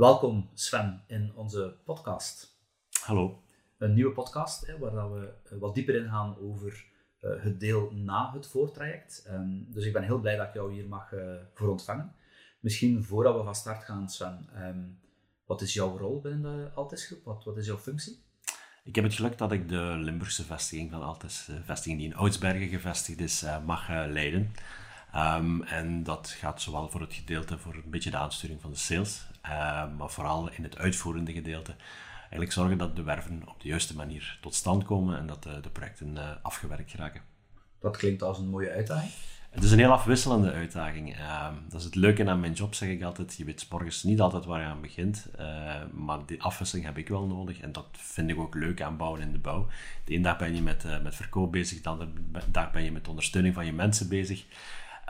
Welkom Sven in onze podcast. Hallo. Een nieuwe podcast hè, waar we eh, wat dieper ingaan over uh, het deel na het voortraject. Um, dus ik ben heel blij dat ik jou hier mag uh, voor ontvangen. Misschien voordat we van start gaan, Sven, um, wat is jouw rol binnen de Altis Groep? Wat, wat is jouw functie? Ik heb het geluk dat ik de Limburgse vestiging van Altis, de vestiging die in Oudsbergen gevestigd is, mag leiden. Um, en dat gaat zowel voor het gedeelte voor een beetje de aansturing van de sales, uh, maar vooral in het uitvoerende gedeelte. Eigenlijk zorgen dat de werven op de juiste manier tot stand komen en dat de, de projecten uh, afgewerkt geraken. Dat klinkt als een mooie uitdaging. Het is een heel afwisselende uitdaging. Uh, dat is het leuke aan mijn job, zeg ik altijd. Je weet morgens niet altijd waar je aan begint, uh, maar die afwisseling heb ik wel nodig. En dat vind ik ook leuk aan bouwen in de bouw. De ene dag ben je met, uh, met verkoop bezig, de andere dag ben je met ondersteuning van je mensen bezig.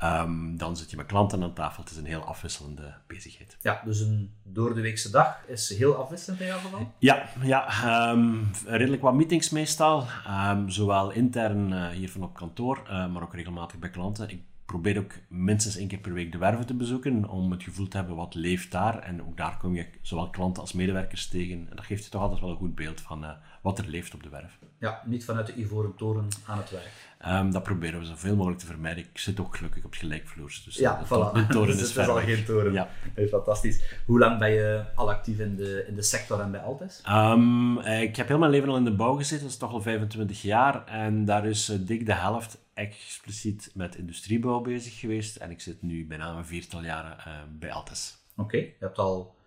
Um, dan zit je met klanten aan tafel. Het is een heel afwisselende bezigheid. Ja, dus een door de weekse dag is heel afwisselend in jouw geval? Ja, ja um, redelijk wat meetings meestal. Um, zowel intern uh, hier van op kantoor, uh, maar ook regelmatig bij klanten. Ik probeer ook minstens één keer per week de werven te bezoeken om het gevoel te hebben wat leeft daar. En ook daar kom je zowel klanten als medewerkers tegen. En dat geeft je toch altijd wel een goed beeld van uh, wat er leeft op de werf. Ja, niet vanuit de ivoren toren aan het werk. Um, dat proberen we zoveel mogelijk te vermijden. Ik zit ook gelukkig op het gelijkvloers. Dus ja, de, voilà. de toren dus is het is al geen toren. Ja. Fantastisch. Hoe lang ben je al actief in de, in de sector en bij Altes? Um, ik heb heel mijn leven al in de bouw gezeten, dat is toch al 25 jaar. En daar is dik de helft expliciet met industriebouw bezig geweest. En ik zit nu bijna een viertal jaren uh, bij Altes. Oké, okay. je hebt al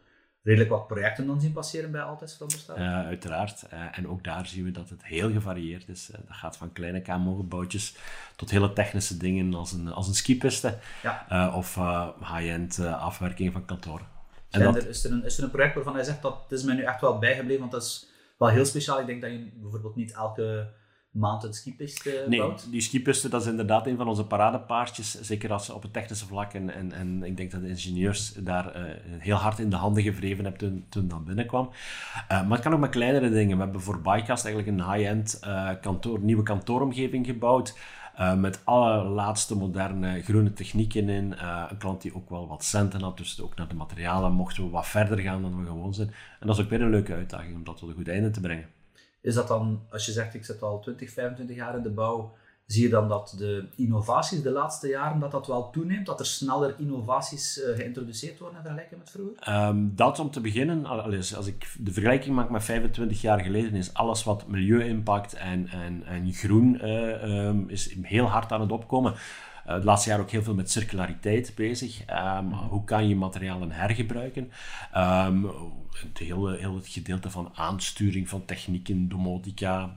redelijk wat projecten dan zien passeren bij Altes veronderstel uh, Uiteraard. Uh, en ook daar zien we dat het heel gevarieerd is. Uh, dat gaat van kleine KMO-gebouwtjes tot hele technische dingen als een, als een skipiste ja. of high-end afwerking van kantoren. En dat... er, is, er een, is er een project waarvan hij zegt dat het is mij nu echt wel bijgebleven, want dat is wel heel speciaal. Ik denk dat je bijvoorbeeld niet elke maand een skipiste nee, bouwt? die skipiste dat is inderdaad een van onze paradepaardjes. Zeker als ze op het technische vlak. En, en, en ik denk dat de ingenieurs daar uh, heel hard in de handen gewreven hebben toen, toen dat binnenkwam. Uh, maar het kan ook met kleinere dingen. We hebben voor Bycast eigenlijk een high-end uh, kantoor, nieuwe kantooromgeving gebouwd. Uh, met allerlaatste moderne groene technieken in. Uh, een klant die ook wel wat centen had, dus ook naar de materialen mochten we wat verder gaan dan we gewoon zijn. En dat is ook weer een leuke uitdaging om dat tot een goed einde te brengen. Is dat dan, als je zegt ik zit al 20, 25 jaar in de bouw, zie je dan dat de innovaties de laatste jaren dat dat wel toeneemt? Dat er sneller innovaties uh, geïntroduceerd worden in vergelijking met vroeger? Um, dat om te beginnen, als, ik de vergelijking maak met 25 jaar geleden, is alles wat milieu-impact en, en, en groen uh, um, is heel hard aan het opkomen. Uh, het laatste jaar ook heel veel met circulariteit bezig. Um, mm-hmm. Hoe kan je materialen hergebruiken? Um, het hele, heel het gedeelte van aansturing van technieken, domotica,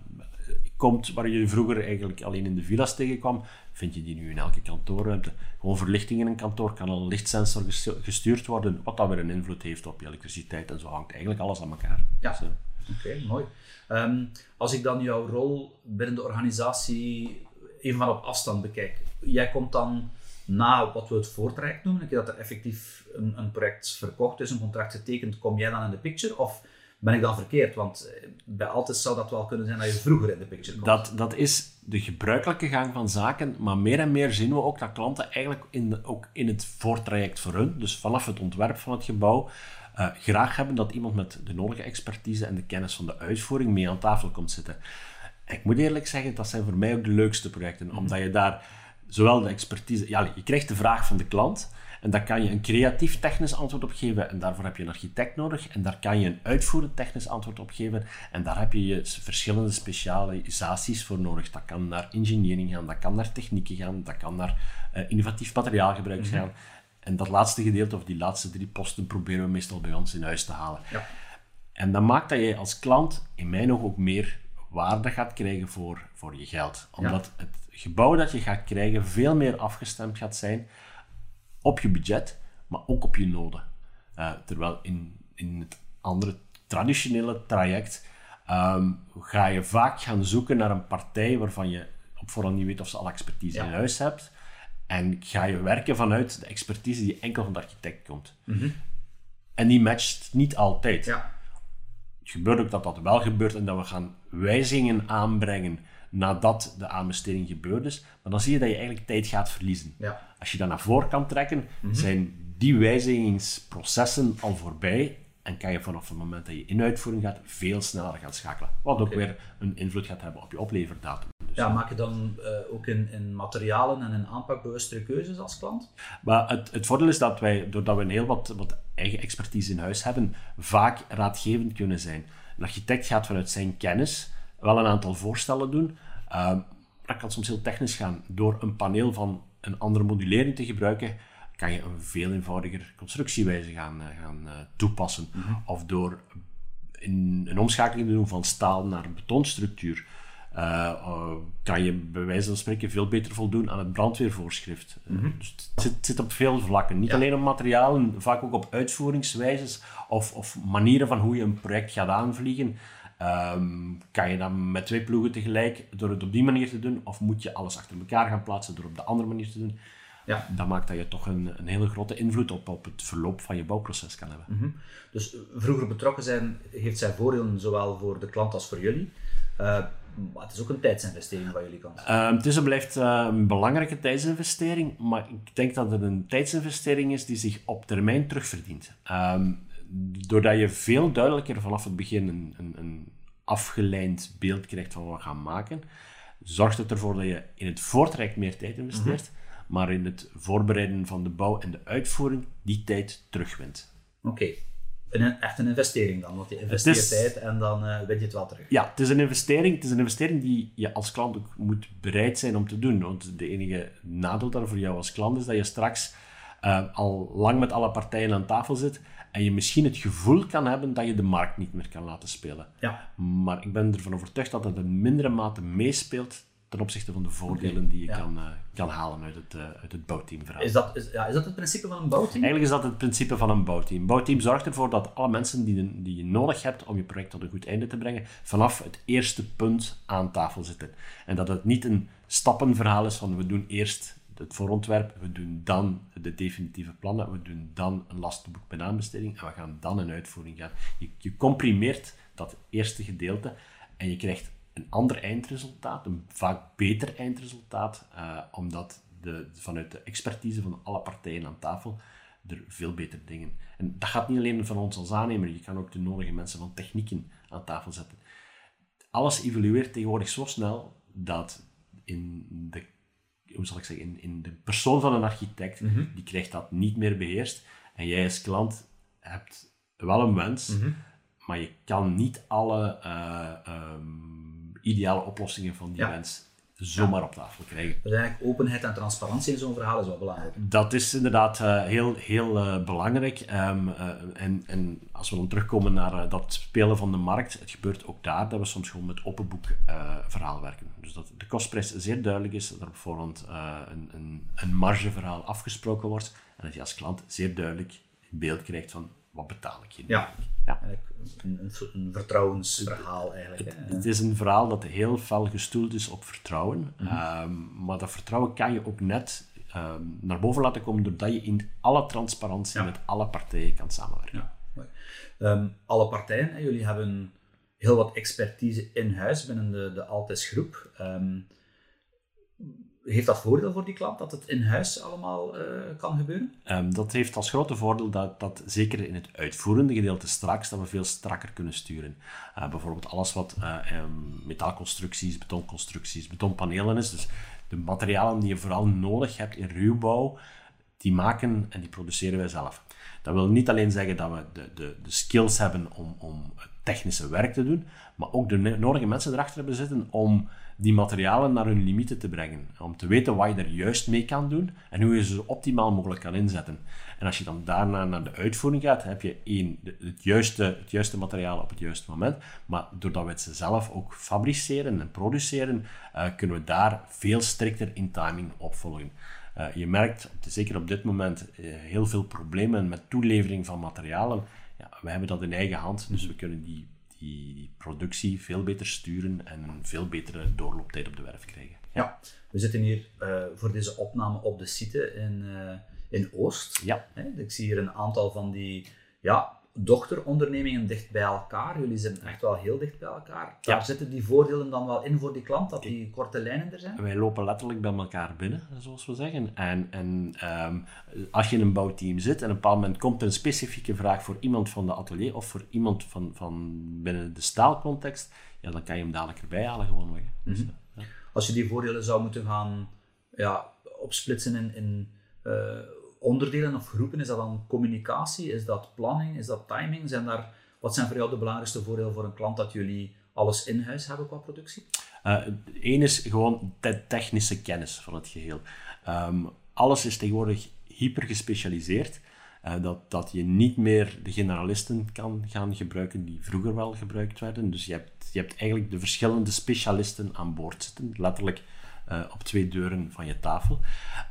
komt waar je vroeger eigenlijk alleen in de villa's tegenkwam, vind je die nu in elke kantoorruimte. Gewoon verlichting in een kantoor kan al een lichtsensor gestuurd worden, wat dan weer een invloed heeft op je elektriciteit en zo hangt eigenlijk alles aan elkaar. Ja, dus, uh, oké, okay, mooi. Um, als ik dan jouw rol binnen de organisatie even van op afstand bekijk, jij komt dan na wat we het voortraject noemen, dat er effectief een, een project verkocht is, een contract getekend, kom jij dan in de picture? Of ben ik dan verkeerd? Want bij Altis zou dat wel kunnen zijn dat je vroeger in de picture komt. Dat, dat is de gebruikelijke gang van zaken, maar meer en meer zien we ook dat klanten eigenlijk in ook in het voortraject voor hun, dus vanaf het ontwerp van het gebouw, uh, graag hebben dat iemand met de nodige expertise en de kennis van de uitvoering mee aan tafel komt zitten. Ik moet eerlijk zeggen, dat zijn voor mij ook de leukste projecten, mm-hmm. omdat je daar zowel de expertise... Ja, je krijgt de vraag van de klant en daar kan je een creatief technisch antwoord op geven en daarvoor heb je een architect nodig en daar kan je een uitvoerend technisch antwoord op geven en daar heb je, je verschillende specialisaties voor nodig. Dat kan naar engineering gaan, dat kan naar technieken gaan, dat kan naar uh, innovatief materiaalgebruik mm-hmm. gaan. En dat laatste gedeelte, of die laatste drie posten, proberen we meestal bij ons in huis te halen. Ja. En dat maakt dat je als klant in mijn ogen ook meer waarde gaat krijgen voor, voor je geld. Omdat ja. het gebouw dat je gaat krijgen veel meer afgestemd gaat zijn op je budget, maar ook op je noden. Uh, terwijl in, in het andere traditionele traject um, ga je vaak gaan zoeken naar een partij waarvan je op voorhand niet weet of ze al expertise Ja. in huis hebt. En ga je werken vanuit de expertise die enkel van de architect komt. Mhm. En die matcht niet altijd. Ja. Het gebeurt ook dat dat wel gebeurt en dat we gaan wijzigingen aanbrengen nadat de aanbesteding gebeurd is. Maar dan zie je dat je eigenlijk tijd gaat verliezen. Ja. Als je dat naar voren kan trekken, zijn die wijzigingsprocessen al voorbij En kan je vanaf het moment dat je in uitvoering gaat, veel sneller gaan schakelen. Wat ook weer een invloed gaat hebben op je opleverdatum. Dus ja, maak je dan uh, ook in, in, materialen en in aanpak bewustere keuzes als klant? Maar het, het voordeel is dat wij, doordat we een heel wat, wat eigen expertise in huis hebben, vaak raadgevend kunnen zijn. Een architect gaat vanuit zijn kennis wel een aantal voorstellen doen. Uh, dat kan soms heel technisch gaan. Door een paneel van een andere modulering te gebruiken, kan je een veel eenvoudiger constructiewijze gaan, uh, gaan uh, toepassen. Mm -hmm. Of door in, een omschakeling te doen van staal naar betonstructuur. Uh, kan je bij wijze van spreken veel beter voldoen aan het brandweervoorschrift. Mm -hmm. dus het zit, zit, op veel vlakken. Niet ja. alleen op materialen, vaak ook op uitvoeringswijzes of, of, manieren van hoe je een project gaat aanvliegen. Um, kan je dan met twee ploegen tegelijk door het op die manier te doen, of moet je alles achter elkaar gaan plaatsen door op de andere manier te doen? Ja. Dat maakt dat je toch een, een hele grote invloed op, op het verloop van je bouwproces kan hebben. Mm -hmm. Dus vroeger betrokken zijn heeft zijn voordelen zowel voor de klant als voor jullie. Uh, maar het is ook een tijdsinvestering van jullie kant. Uh, het is en blijft uh, een belangrijke tijdsinvestering, maar ik denk dat het een tijdsinvestering is die zich op termijn terugverdient. Um, doordat je veel duidelijker vanaf het begin een, een, een afgeleid beeld krijgt van wat we gaan maken, zorgt het ervoor dat je in het voortraject meer tijd investeert, mm -hmm. maar in het voorbereiden van de bouw en de uitvoering die tijd terugwint. Oké. Okay. Een, echt een investering dan, want je investeert is, tijd en dan uh, win je het wel terug. Ja, het is een investering. Het is een investering die je als klant ook moet bereid zijn om te doen. Want de enige nadeel daar voor jou als klant is dat je straks uh, al lang met alle partijen aan tafel zit en je misschien het gevoel kan hebben dat je de markt niet meer kan laten spelen. Ja. Maar ik ben ervan overtuigd dat het in mindere mate meespeelt ten opzichte van de voordelen okay. die je ja. kan, uh, kan halen uit het, uh, uit het bouwteamverhaal. Is dat, is, ja, is dat het principe van een bouwteam? Eigenlijk is dat het principe van een bouwteam. Een bouwteam zorgt ervoor dat alle mensen die, die je nodig hebt om je project tot een goed einde te brengen, vanaf het eerste punt aan tafel zitten. En dat het niet een stappenverhaal is van we doen eerst het voorontwerp, we doen dan de definitieve plannen, we doen dan een lastenboek met aanbesteding en we gaan dan een uitvoering gaan. Je, je comprimeert dat eerste gedeelte en je krijgt een ander eindresultaat, een vaak beter eindresultaat, uh, omdat de, vanuit de expertise van alle partijen aan tafel er veel betere dingen. En dat gaat niet alleen van ons als aannemer, je kan ook de nodige mensen van technieken aan tafel zetten. Alles evolueert tegenwoordig zo snel dat in de hoe zal ik zeggen, in, in de persoon van een architect, mm -hmm. die krijgt dat niet meer beheerst. En jij als klant hebt wel een wens, mm -hmm. maar je kan niet alle uh, um, ideale oplossingen van die ja. wens zomaar ja. op tafel krijgen. Dus eigenlijk openheid en transparantie in zo'n verhaal is wel belangrijk. Dat is inderdaad uh, heel, heel uh, belangrijk. Um, uh, en, en als we dan terugkomen naar dat spelen van de markt, het gebeurt ook daar dat we soms gewoon met open boek verhaal werken. Dus dat de kostprijs zeer duidelijk is, dat er op voorhand een, een, een margeverhaal afgesproken wordt en dat je als klant zeer duidelijk in beeld krijgt van wat betaal ik hier ja. ja. Een, een, een, vertrouwensverhaal eigenlijk. Het, het, is een verhaal dat heel fel gestoeld is op vertrouwen. Mm -hmm. um, maar dat vertrouwen kan je ook net um, naar boven laten komen doordat je in alle transparantie ja. met alle partijen kan samenwerken. Ja. Um, alle partijen, hè, jullie hebben heel wat expertise in huis binnen de, de Altes groep heeft dat voordeel voor die klant dat het in huis allemaal uh, kan gebeuren? Um, dat heeft als grote voordeel dat, dat zeker in het uitvoerende gedeelte straks dat we veel strakker kunnen sturen. Uh, bijvoorbeeld alles wat uh, metaalconstructies, betonconstructies, betonpanelen is. Dus de materialen die je vooral nodig hebt in ruwbouw, die maken en die produceren wij zelf. Dat wil niet alleen zeggen dat we de, de, de skills hebben om, om het technische werk te doen, maar ook de nodige mensen erachter hebben zitten om die materialen naar hun limieten te brengen. Om te weten wat je er juist mee kan doen en hoe je ze zo optimaal mogelijk kan inzetten. En als je dan daarna naar de uitvoering gaat, heb je één, het juiste, het juiste materiaal op het juiste moment. Maar doordat we het ze zelf ook fabriceren en produceren, uh, kunnen we daar veel strikter in timing opvolgen. Uh, je merkt, zeker op dit moment, uh, heel veel problemen met toelevering van materialen. Ja, we hebben dat in eigen hand, dus we kunnen die die productie veel beter sturen en een veel betere doorlooptijd op de werf krijgen. Ja, we zitten hier uh, voor deze opname op de site in, uh, in Oost. Ja. Ik zie hier een aantal van die ja, dochterondernemingen dicht bij elkaar. Jullie zijn echt wel heel dicht bij elkaar. Daar zitten die voordelen dan wel in voor die klant, dat die korte lijnen er zijn? Wij lopen letterlijk bij elkaar binnen, zoals we zeggen. En, en ehm, als je in een bouwteam zit en op een bepaald moment komt er een specifieke vraag voor iemand van de atelier of voor iemand van, van binnen de staalcontext, ja, dan kan je hem dadelijk erbij halen gewoon. Weg. Dus, mhm. ja. Als je die voordelen zou moeten gaan ja, opsplitsen in, in uh, onderdelen of groepen? Is dat dan communicatie? Is dat planning? Is dat timing? Zijn daar, wat zijn voor jou de belangrijkste voordelen voor een klant dat jullie alles in huis hebben qua productie? Eén uh, is gewoon de technische kennis van het geheel. Um, alles is tegenwoordig hyper gespecialiseerd. Uh, dat, dat je niet meer de generalisten kan gaan gebruiken die vroeger wel gebruikt werden. Dus je hebt, je hebt eigenlijk de verschillende specialisten aan boord zitten. Letterlijk uh, op twee deuren van je tafel.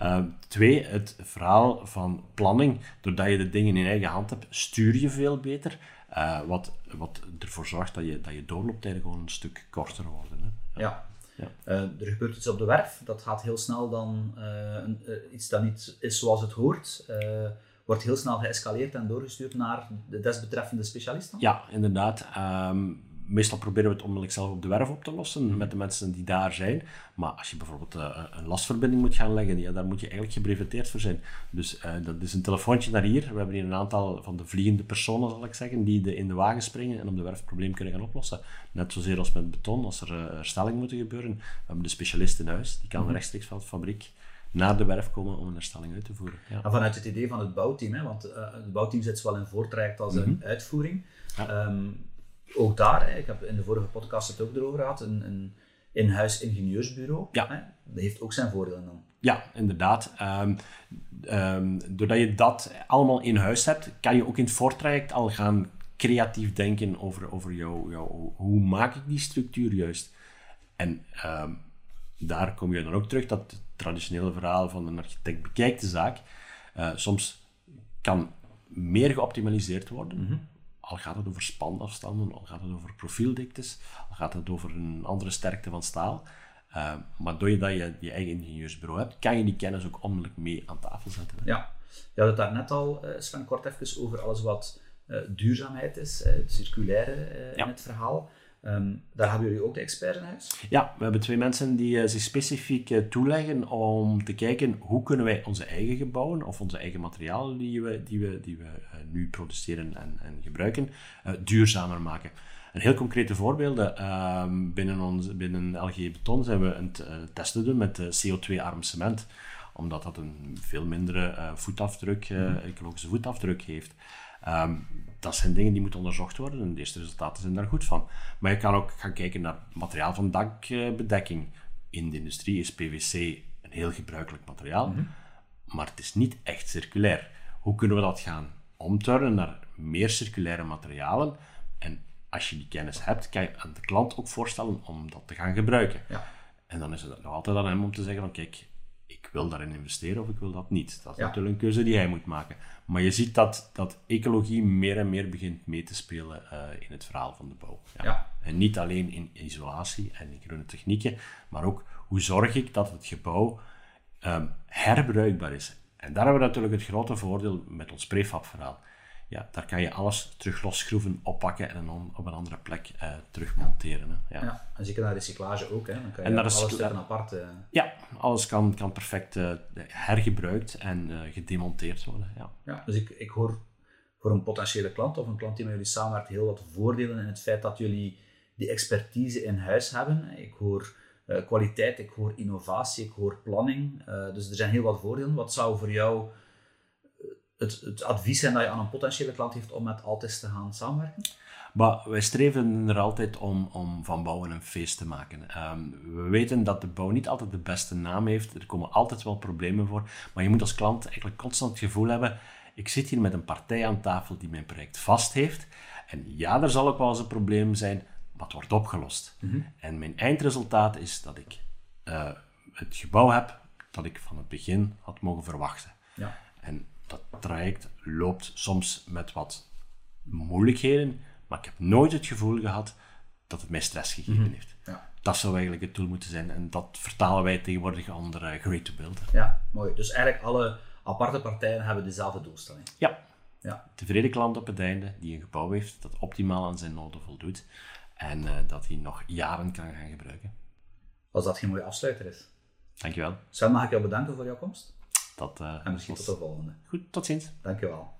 Uh, twee, het verhaal van planning. Doordat je de dingen in eigen hand hebt, stuur je veel beter. Uh, wat, wat ervoor zorgt dat je, dat je doorlooptijden gewoon een stuk korter worden. Hè. Ja. ja. er gebeurt iets op de werf, dat gaat heel snel dan, een, iets dat niet is zoals het hoort wordt heel snel geëscaleerd en doorgestuurd naar de desbetreffende specialist? Ja, inderdaad. Um, meestal proberen we het onmiddellijk zelf op de werf op te lossen met de mensen die daar zijn. Maar als je bijvoorbeeld uh, een lastverbinding moet gaan leggen, ja, daar moet je eigenlijk gebreveteerd voor zijn. Dus uh, dat is een telefoontje naar hier. We hebben hier een aantal van de vliegende personen, zal ik zeggen, die de, in de wagen springen en op de werf het probleem kunnen gaan oplossen. Net zozeer als met beton, als er uh, herstelling moet gebeuren. We hebben de specialist in huis, die kan mm -hmm. rechtstreeks van de fabriek naar de werf komen om een herstelling uit te voeren. Ja. En vanuit het idee van het bouwteam, hè, want het bouwteam zit zowel in voortraject als mm -hmm. in uitvoering. Ja. Um, ook daar, ik heb in de vorige podcast het ook erover gehad, een, een in-huis ingenieursbureau. Ja. Hè, dat heeft ook zijn voordelen dan. Ja, inderdaad. Um, um, doordat je dat allemaal in huis hebt, kan je ook in het voortraject al gaan creatief denken over, over jou, jou, hoe maak ik die structuur juist. En um, daar kom je dan ook terug dat het traditionele verhaal van een architect bekijkt de zaak uh, soms kan meer geoptimaliseerd worden. Mm -hmm. Al gaat het over spanafstanden, al gaat het over profieldiktes, al gaat het over een andere sterkte van staal. Uh, maar doordat je je eigen ingenieursbureau hebt, kan je die kennis ook onmiddellijk mee aan tafel zetten. Hè? Ja, je had het daar net al, uh, Sven, kort even over alles wat uh, duurzaamheid is, het circulaire ja. in het verhaal. Um, daar hebben jullie ook de experts in huis? Ja, we hebben twee mensen die uh, zich specifiek uh, toeleggen om te kijken hoe kunnen wij onze eigen gebouwen of onze eigen materialen die we, die we, die we uh, nu produceren en, en gebruiken, duurzamer maken. Een heel concrete voorbeelden. Ehm, binnen, ons, binnen LG Beton zijn we aan het testen doen met CO2-arm cement omdat dat een veel mindere voetafdruk, mm. ecologische voetafdruk heeft. Um, dat zijn dingen die moeten onderzocht worden en de eerste resultaten zijn daar goed van. Maar je kan ook gaan kijken naar materiaal van dakbedekking. In de industrie is PVC een heel gebruikelijk materiaal, mm -hmm. maar het is niet echt circulair. Hoe kunnen we dat gaan omturnen naar meer circulaire materialen? En als je die kennis hebt, kan je aan de klant ook voorstellen om dat te gaan gebruiken. Ja. En dan is het nog altijd aan hem om te zeggen van kijk, ik wil daarin investeren of ik wil dat niet. Dat is natuurlijk een keuze die hij moet maken. Maar je ziet dat, dat ecologie meer en meer begint mee te spelen uh, in het verhaal van de bouw. Ja. ja. En niet alleen in isolatie en in groene technieken, maar ook hoe zorg ik dat het gebouw um, herbruikbaar is. En daar hebben we natuurlijk het grote voordeel met ons prefab verhaal ja, daar kan je alles terug losschroeven, oppakken en dan op een andere plek uh, terug monteren. Hè. Ja. ja. en zeker naar recyclage ook. Hè. Dan kan je en alles stukken apart... Uh... Ja, alles kan, kan perfect uh, hergebruikt en gedemonteerd worden. Ja. ja, dus ik, ik hoor voor een potentiële klant of een klant die met jullie samenwerkt heel wat voordelen in het feit dat jullie die expertise in huis hebben. Ik hoor kwaliteit, ik hoor innovatie, ik hoor planning. dus er zijn heel wat voordelen. Wat zou voor jou het, het advies zijn dat je aan een potentiële klant heeft om met Altis te gaan samenwerken? Maar wij streven er altijd om, om van bouwen een feest te maken. Um, we weten dat de bouw niet altijd de beste naam heeft. Er komen altijd wel problemen voor. Maar je moet als klant eigenlijk constant het gevoel hebben: ik zit hier met een partij aan tafel die mijn project vast heeft. En ja, er zal ook wel eens een probleem zijn, maar het wordt opgelost. Mhm. En mijn eindresultaat is dat ik uh, het gebouw heb dat ik van het begin had mogen verwachten. Ja. En dat traject loopt soms met wat moeilijkheden, maar ik heb nooit het gevoel gehad dat het mij stress gegeven mhm. heeft. Ja. Dat zou eigenlijk het doel moeten zijn. En dat vertalen wij tegenwoordig onder eh, Great to Build. Ja, mooi. Dus eigenlijk alle aparte partijen hebben dezelfde doelstelling. Ja. ja. Tevreden klant op het einde, die een gebouw heeft dat optimaal aan zijn noden voldoet. En eh, dat hij nog jaren kan gaan gebruiken. Als dat geen mooie afsluiter is. Dankjewel. Sam, mag ik jou bedanken voor jouw komst? Dat, eh, en misschien tot de volgende. Goed, tot ziens. Dankjewel.